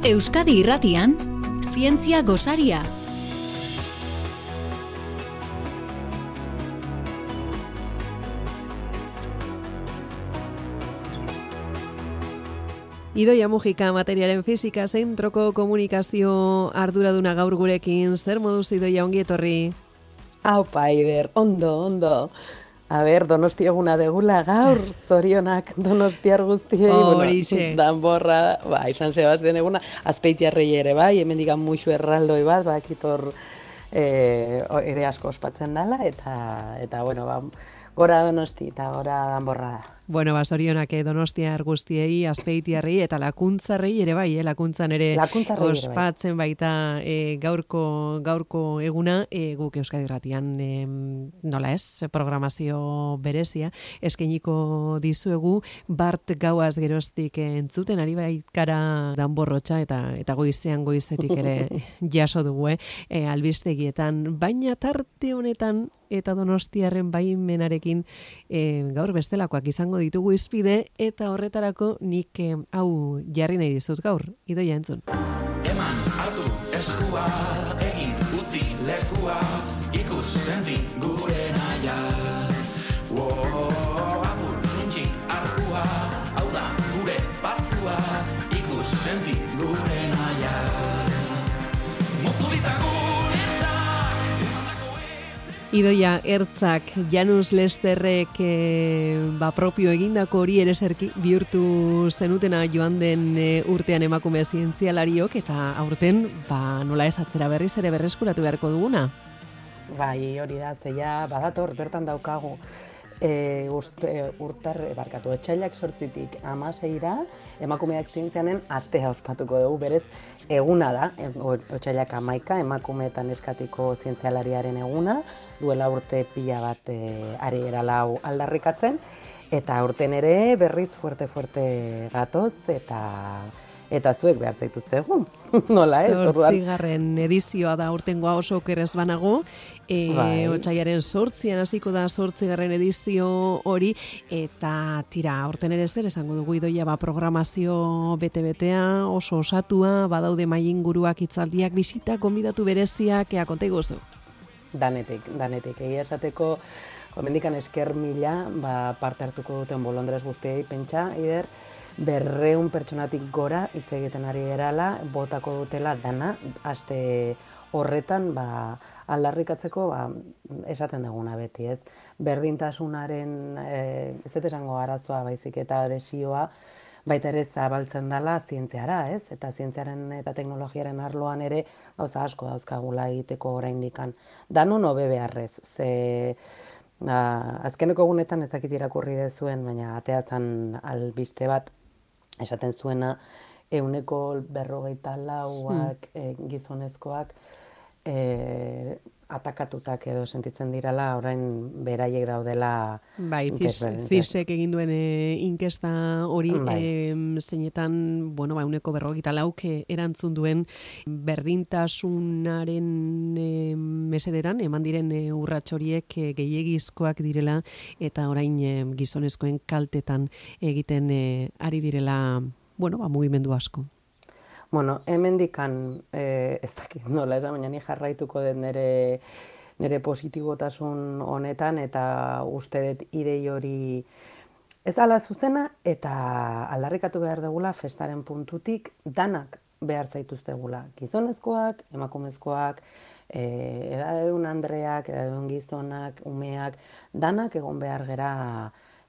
Euskadi Irratian Zientzia Gosaria Idoia Mujika materiaren fizika zentroko komunikazio arduraduna gaur gurekin, zer moduz Idoia ongi etorri? Hau paider, ondo, ondo. A ber, donosti eguna degula gaur, zorionak donostiar guztiei. Horixe. Bueno, danborra, ba, izan den eguna, azpeitiarrei ere bai, hemen digan muixu erraldoi bat, ba, kitor e, ere asko ospatzen dela, eta, eta bueno, ba, gora donosti eta gora danborra da. Bueno, ba, sorionak donostia guztiei, azpeitiarri eta lakuntzarrei ere bai, eh, lakuntzan ere bai. ospatzen baita eh, gaurko, gaurko eguna, eh, guk Euskadi Ratian eh, nola ez, programazio berezia, eskeniko dizuegu, bart gauaz geroztik entzuten, ari bai kara danborrotxa eta eta goizean goizetik ere jaso dugu, eh, eh, albistegietan, baina tarte honetan eta donostiarren baimenarekin e, gaur bestelakoak izango ditugu izpide eta horretarako nik eh, hau jarri nahi dizut gaur, idoia entzun. Eman, hartu, eskua, egin, utzi, lekua, ikus, senti, gure naia. Wo, Idoia ertzak Janus Lesterrek e, ba, propio egindako hori ere zerki bihurtu zenutena joan den e, urtean emakume zientzialariok eta aurten ba, nola ez atzera berriz ere berreskuratu beharko duguna. Bai, hori da, zeia, badator, bertan daukagu. E, urte, urtar, barkatu, etxailak sortzitik amaseira, emakumeak zientzianen astea ospatuko dugu, berez, eguna da, e, otxailak amaika, emakume eta zientzialariaren eguna, duela urte pila bat e, ari eralau aldarrikatzen, eta urten ere berriz fuerte-fuerte gatoz, eta eta zuek behar zaituzte egun, nola ez? Zortzigarren edizioa da urtengoa oso okerez banago, e, Bai. otxaiaren sortzian hasiko da sortzigarren edizio hori, eta tira, aurten ere zer esango dugu idoia ba, programazio bete-betea, oso osatua, badaude mainguruak hitzaldiak, bisita, konbidatu bereziak, ea konta iguzu. Danetik, danetik. Egia esateko, gomendikan esker mila, ba, parte hartuko duten bolondrez guztiei pentsa, ider, berreun pertsonatik gora hitz egiten ari erala, botako dutela dana, aste horretan, ba, aldarrikatzeko, ba, esaten duguna beti, ez? Berdintasunaren, e, ez esango arazoa baizik eta desioa, baita ere zabaltzen dela zientziara, ez? Eta zientziaren eta teknologiaren arloan ere gauza asko dauzkagula egiteko oraindikan. Danon hobe beharrez, ze ba, azkeneko egunetan ezakit irakurri dezuen, baina ateatzen albiste bat esaten zuena euneko berrogeita lauak eh, gizonezkoak eh, atakatutak edo sentitzen dirala, orain beraiek daudela Bai, zisek egin duen e, inkesta hori Bai. em, zeinetan, bueno, ba, uneko berrogita lauk eh, erantzun duen berdintasunaren e, mesedetan, eman diren e, urrats horiek e, gehiegizkoak direla eta orain e, gizonezkoen kaltetan egiten e, ari direla, bueno, ba, mugimendu asko. Bueno, hemendikan eh, ez dakit nola esan, baina ni jarraituko dut nire, nire positibotasun honetan eta uste dut idei hori ez ala zuzena eta aldarrikatu behar dugula festaren puntutik danak behar zaituztegula. Gizonezkoak, emakumezkoak, e, edadun andreak, edadun gizonak, umeak, danak egon behar gera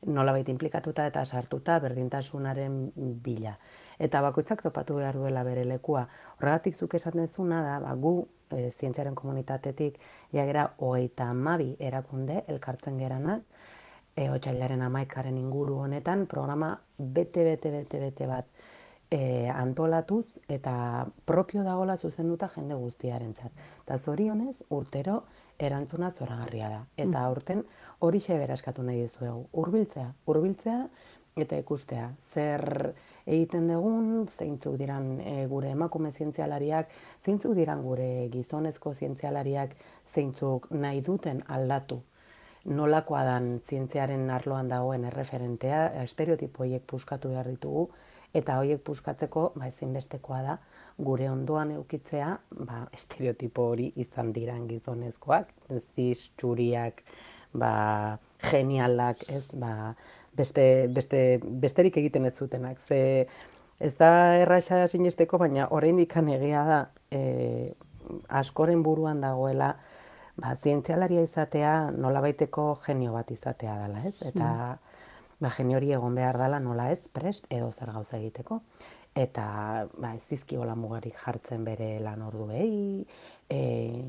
nolabait implikatuta eta sartuta berdintasunaren bila. Eta bakoitzak topatu behar duela bere lekua. Horregatik zuk esaten zuna da, ba, gu e, zientziaren komunitatetik jagera hogeita amabi erakunde elkartzen geranak, e, otxailaren amaikaren inguru honetan, programa bete, bete, bete, bete bat e, antolatuz eta propio dagola zuzenduta jende guztiarentzat. Eta zorionez, urtero erantzuna zoragarria da. Eta aurten hori xebera eskatu nahi dizuegu. Hurbiltzea, hurbiltzea eta ikustea. Zer egiten dugun, zeintzuk diran e, gure emakume zientzialariak, zeintzuk diran gure gizonezko zientzialariak, zeintzuk nahi duten aldatu? Nolakoa dan zientziaren arloan dagoen erreferentea, estereotipo horiek puskatu behar ditugu, eta horiek puskatzeko ba, ezinbestekoa da gure ondoan eukitzea ba, estereotipo hori izan diran gizonezkoak, ziz, txuriak, ba, genialak, ez, ba, beste, beste, besterik egiten ez zutenak. Ze, ez da erraxa sinesteko, baina oraindik egia da e, askoren buruan dagoela ba, zientzialaria izatea nolabaiteko genio bat izatea dela, ez? Eta mm. ba, genio hori egon behar dela nola ez, prest edo zer gauza egiteko. Eta ba, ez dizkiola mugarik jartzen bere lan ordu behi, e,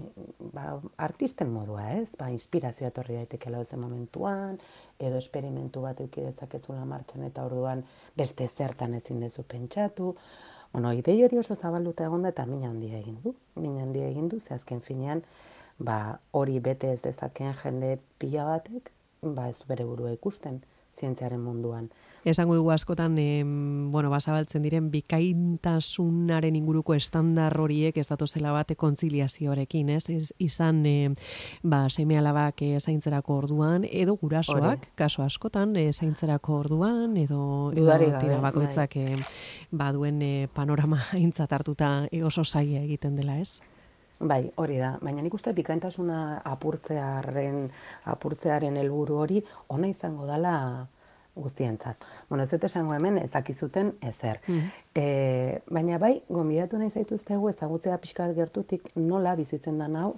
ba, artisten modua ez, ba, inspirazioa etorri daitekela zen momentuan, edo esperimentu bat eukidezakezula martxan eta orduan beste zertan ezin dezu pentsatu. Bueno, idei hori oso zabalduta egon da eta mina handia egin du. Mina handia egin du, ze azken finean, ba, hori bete ez dezakeen jende pila batek, ba, ez du bere burua ikusten zientziaren munduan. Esango dugu askotan, e, bueno, basabaltzen diren bikaintasunaren inguruko estandar horiek ez zela bate kontziliazioarekin, ez? ez izan, e, ba, seme alabak e, zaintzerako orduan, edo gurasoak, kaso askotan, e, zaintzerako orduan, edo, edo tira bai. bakoitzak e, baduen e, panorama aintzat hartuta oso saia egiten dela, ez? Bai, hori da. Baina nik uste bikaintasuna apurtzearen, apurtzearen helburu hori ona izango dela guztientzat. Bueno, ez dut esango hemen ezakizuten ezer. Mm baina bai, gonbidatu nahi zaituztegu ezagutzea pixka gertutik nola bizitzen da hau,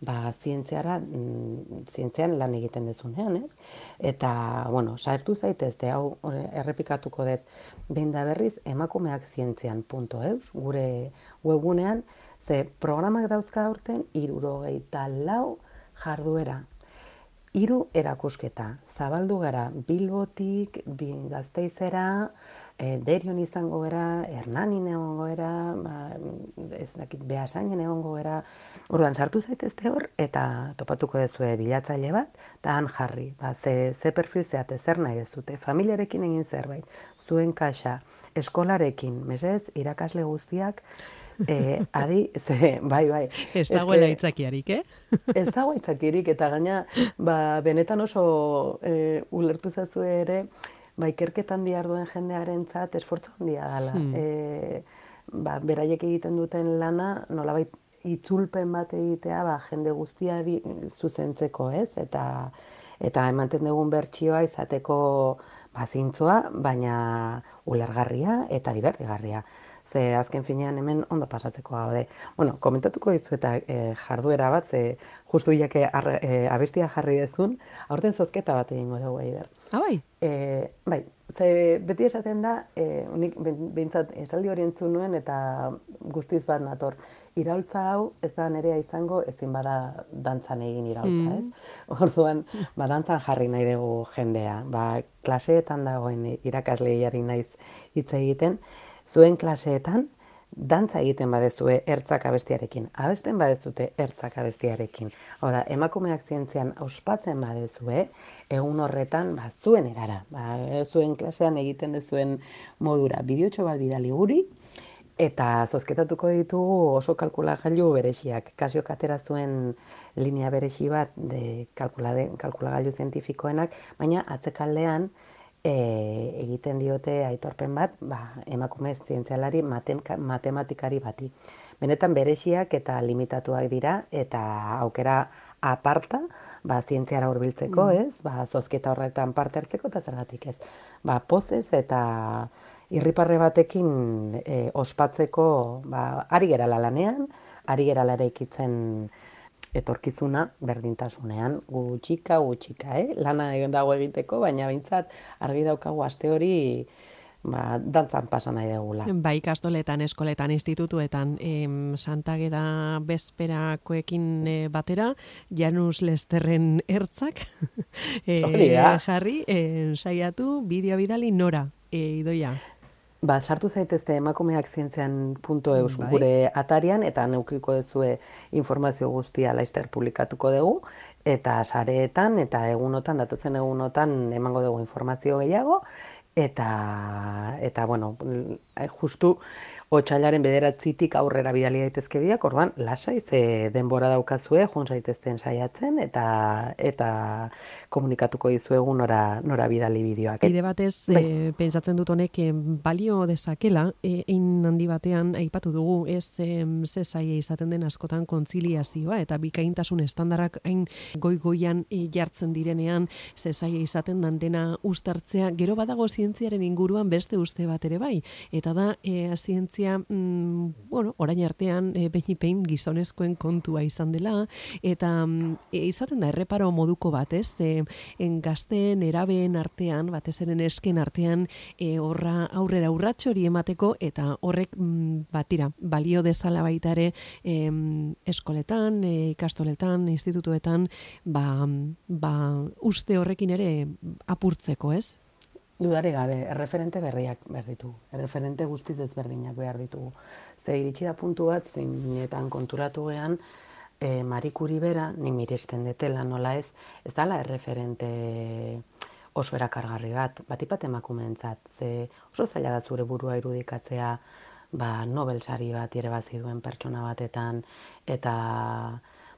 ba, zientziara, mm, zientzian lan egiten dezunean, ez? Eta, bueno, saertu zaitezte, hau errepikatuko dut, behin da berriz, emakumeak zientzian.eus, gure webunean, Ze programak dauzka aurten, irurogeita lau jarduera. Hiru erakusketa, zabaldu gara Bilbotik, gazteizera, e, Derion izango gara, Hernanin egongo gara, ba, ez dakit, Beasainen egongo gara. Orduan sartu zaitezte hor, eta topatuko dezue bilatzaile bat, eta han jarri. Ba, ze, ze perfil zeate, zer nahi dezute, familiarekin egin zerbait, zuen kaxa, eskolarekin, mesez, irakasle guztiak, e, adi, ze, bai, bai. Ez dagoela itzakiarik, eh? ez dago itzakirik, eta gaina, ba, benetan oso e, ulertu zazu ere, ba, ikerketan diar duen jendearen esfortzu handia dela. Hmm. E, ba, beraiek egiten duten lana, nolabait itzulpen bat egitea, ba, jende guztia zuzentzeko, ez? Eta, eta emanten dugun bertsioa izateko bazintzoa, baina ulergarria eta divertigarria ze azken finean hemen ondo pasatzeko gaude. Bueno, komentatuko dizu eta e, jarduera bat, ze justu jake e, abestia jarri dezun, aurten zozketa bat egingo dugu eider. Ah, bai? E, bai, ze beti esaten da, e, unik behintzat esaldi hori entzun nuen eta guztiz bat nator. Iraultza hau ez da nerea izango ezin bada dantzan egin iraultza, mm. ez? Orduan, ba, dantzan jarri nahi dugu jendea. Ba, klaseetan dagoen irakasleiari naiz hitz egiten, zuen klaseetan, dantza egiten badezue ertzak abestiarekin. Abesten badezute ertzak abestiarekin. Hora, emakumeak zientzian auspatzen badezue, egun horretan, ba, zuen erara. Ba, zuen klasean egiten dezuen modura. Bideotxo bat bidali guri, eta zozketatuko ditugu oso kalkulagailu beresiak. Kasio katera zuen linea beresi bat de kalkulagailu zientifikoenak, baina atzekaldean, e, egiten diote aitorpen bat, ba, emakumez zientzialari matematikari bati. Benetan bereziak eta limitatuak dira eta aukera aparta, ba, zientziara hurbiltzeko, mm. ez? Ba, zozketa horretan parte hartzeko eta zergatik ez. Ba, pozez eta irriparre batekin e, ospatzeko, ba, ari gerala lanean, ari gerala ere etorkizuna berdintasunean gutxika gutxika, eh? Lana egon dago egiteko, baina beintzat argi daukagu aste hori ba, dantzan pasa nahi degula. Bai, kastoletan, eskoletan, institutuetan, em, Santa Geda bezperakoekin e, batera, Janus Lesterren ertzak, e, jarri, e, saiatu, bideo bidali nora, e, idoia. Ba, sartu zaitezte emakumeak zientzean punto eus bai. gure atarian, eta neukiko dezue informazio guztia laizter publikatuko dugu, eta sareetan, eta egunotan, datutzen egunotan, emango dugu informazio gehiago, eta, eta bueno, justu otxailaren bederatzitik aurrera bidali daitezke bideak, orduan, lasai, ze denbora daukazue, jun zaitezten saiatzen, eta eta komunikatuko dizuegu nora, nora bidali bideoak. Bide batez, Bai. e, pentsatzen dut honek eh, balio dezakela, e, ein handi batean aipatu dugu, ez e, ze zaila izaten den askotan kontziliazioa, eta bikaintasun estandarrak hain goi-goian jartzen direnean, ze zaila izaten dan dena ustartzea, gero badago zientziaren inguruan beste uste bat ere bai, eta da, e, zientzia, mm, bueno, orain artean, e, behin gizonezkoen kontua izan dela, eta mm, e, izaten da erreparo moduko bat, ez? E, en gazteen, erabeen artean, batez ere esken artean, e, horra aurrera urratxo hori emateko, eta horrek, mm, batira, balio dezala baita ere em, eskoletan, e, ikastoletan, institutuetan, ba, ba, uste horrekin ere apurtzeko, ez? Dudare gabe, erreferente berriak behar ditugu. Erreferente guztiz ezberdinak behar ditugu. Ze iritsi da puntu bat, zeinetan konturatu gean, e, Marikuri bera, ni miresten detela nola ez, ez dala erreferente oso erakargarri bat, batipat emakumeentzat, ze oso zaila da zure burua irudikatzea, ba, Nobel sari bat irabazi duen pertsona batetan, eta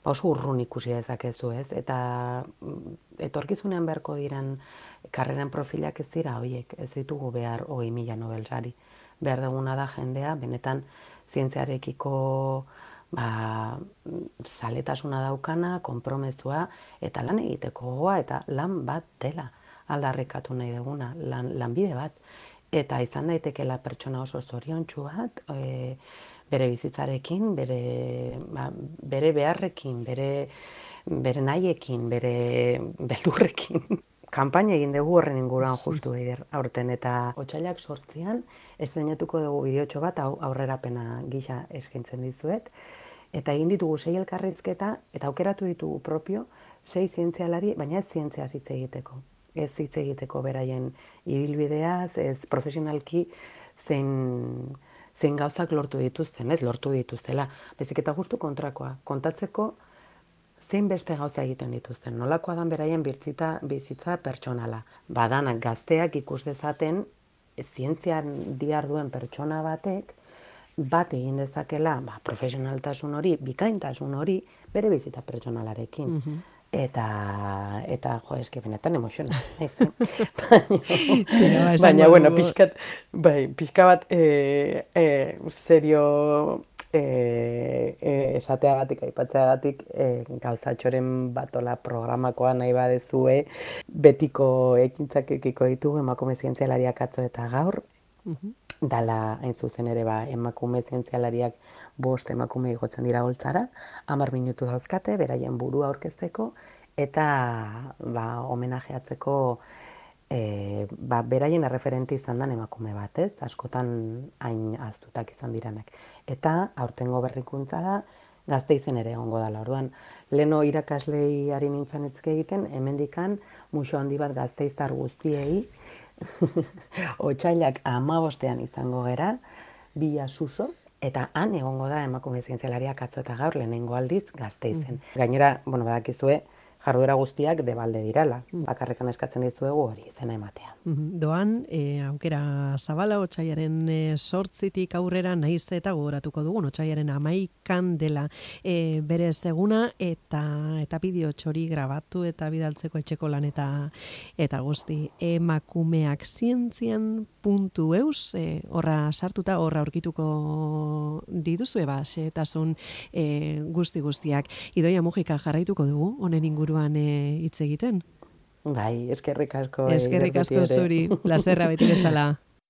ba, oso urrun ikusi dezakezu ez, eta mm, etorkizunean beharko diren karreran profilak ez dira hoiek, ez ditugu behar hogei mila Nobel sari. Behar duguna da jendea, benetan zientziarekiko ba, zaletasuna daukana, konpromezua, eta lan egiteko gogoa, eta lan bat dela aldarrikatu nahi duguna, lan, lanbide bat. Eta izan daitekeela pertsona oso zoriontsu bat, e, bere bizitzarekin, bere, ba, bere beharrekin, bere, bere nahiekin, bere beldurrekin. Kanpaina egin dugu horren inguruan justu eider aurten eta otsailak sortzian estrenatuko dugu bideotxo bat aurrerapena gisa eskaintzen dizuet eta egin ditugu sei elkarrizketa eta aukeratu ditugu propio sei zientzialari, baina ez zientzia hitz egiteko. Ez hitz egiteko beraien ibilbideaz, ez profesionalki zein zein gauzak lortu dituzten, ez lortu dituztela. Bezik eta justu kontrakoa, kontatzeko zein beste gauza egiten dituzten. Nolakoa dan beraien birtzita bizitza pertsonala. Badanak gazteak ikus dezaten zientzian diarduen pertsona batek bat egin dezakela, ba, profesionaltasun hori, bikaintasun hori bere bizita pertsonalarekin. Eta, eta jo, eske benetan emozionatzen naiz. baina, ba, bueno, pixkat, bai, pixka bat e, e, serio e, e, esateagatik, aipatzeagatik, e, gauzatxoren batola programakoa nahi badezue, betiko ekintzak ekiko ditugu emakume zientzialariak atzo eta gaur, dala hain zuzen ere ba, emakume zientzialariak bost emakume igotzen dira holtzara, hamar minutu dauzkate, beraien burua aurkezteko, eta ba, homenajeatzeko e, ba, beraien erreferente izan den emakume bat, ez? askotan hain aztutak izan diranak. Eta aurtengo berrikuntza da, gazte izen ere egongo dela. Orduan, leno irakaslei ari nintzen egiten, hemendikan muxo handi bat gazteiztar guztiei, otsailak amabostean izango gera, bila suso, eta han egongo da emakume zientzialariak atzo eta gaur lehenengo aldiz gazteizen. Gainera, bueno, badakizue, jarduera guztiak debalde dirala. Bakarrekan eskatzen dizuegu hori izena ematea. Doan, e, aukera zabala, otxaiaren e, sortzitik aurrera naiz eta gogoratuko dugu, otxaiaren amaikan dela e, bere seguna eta eta bideo txori grabatu eta bidaltzeko etxeko lan eta eta guzti emakumeak zientzian puntu eus, e, horra sartuta, horra aurkituko dituzue ba, xehetasun e, guzti guztiak. Idoia Mujika jarraituko dugu, honen inguruan e, hitz egiten. Bai, eskerrik asko. eh, Eskerrik asko zuri, plazerra beti bezala.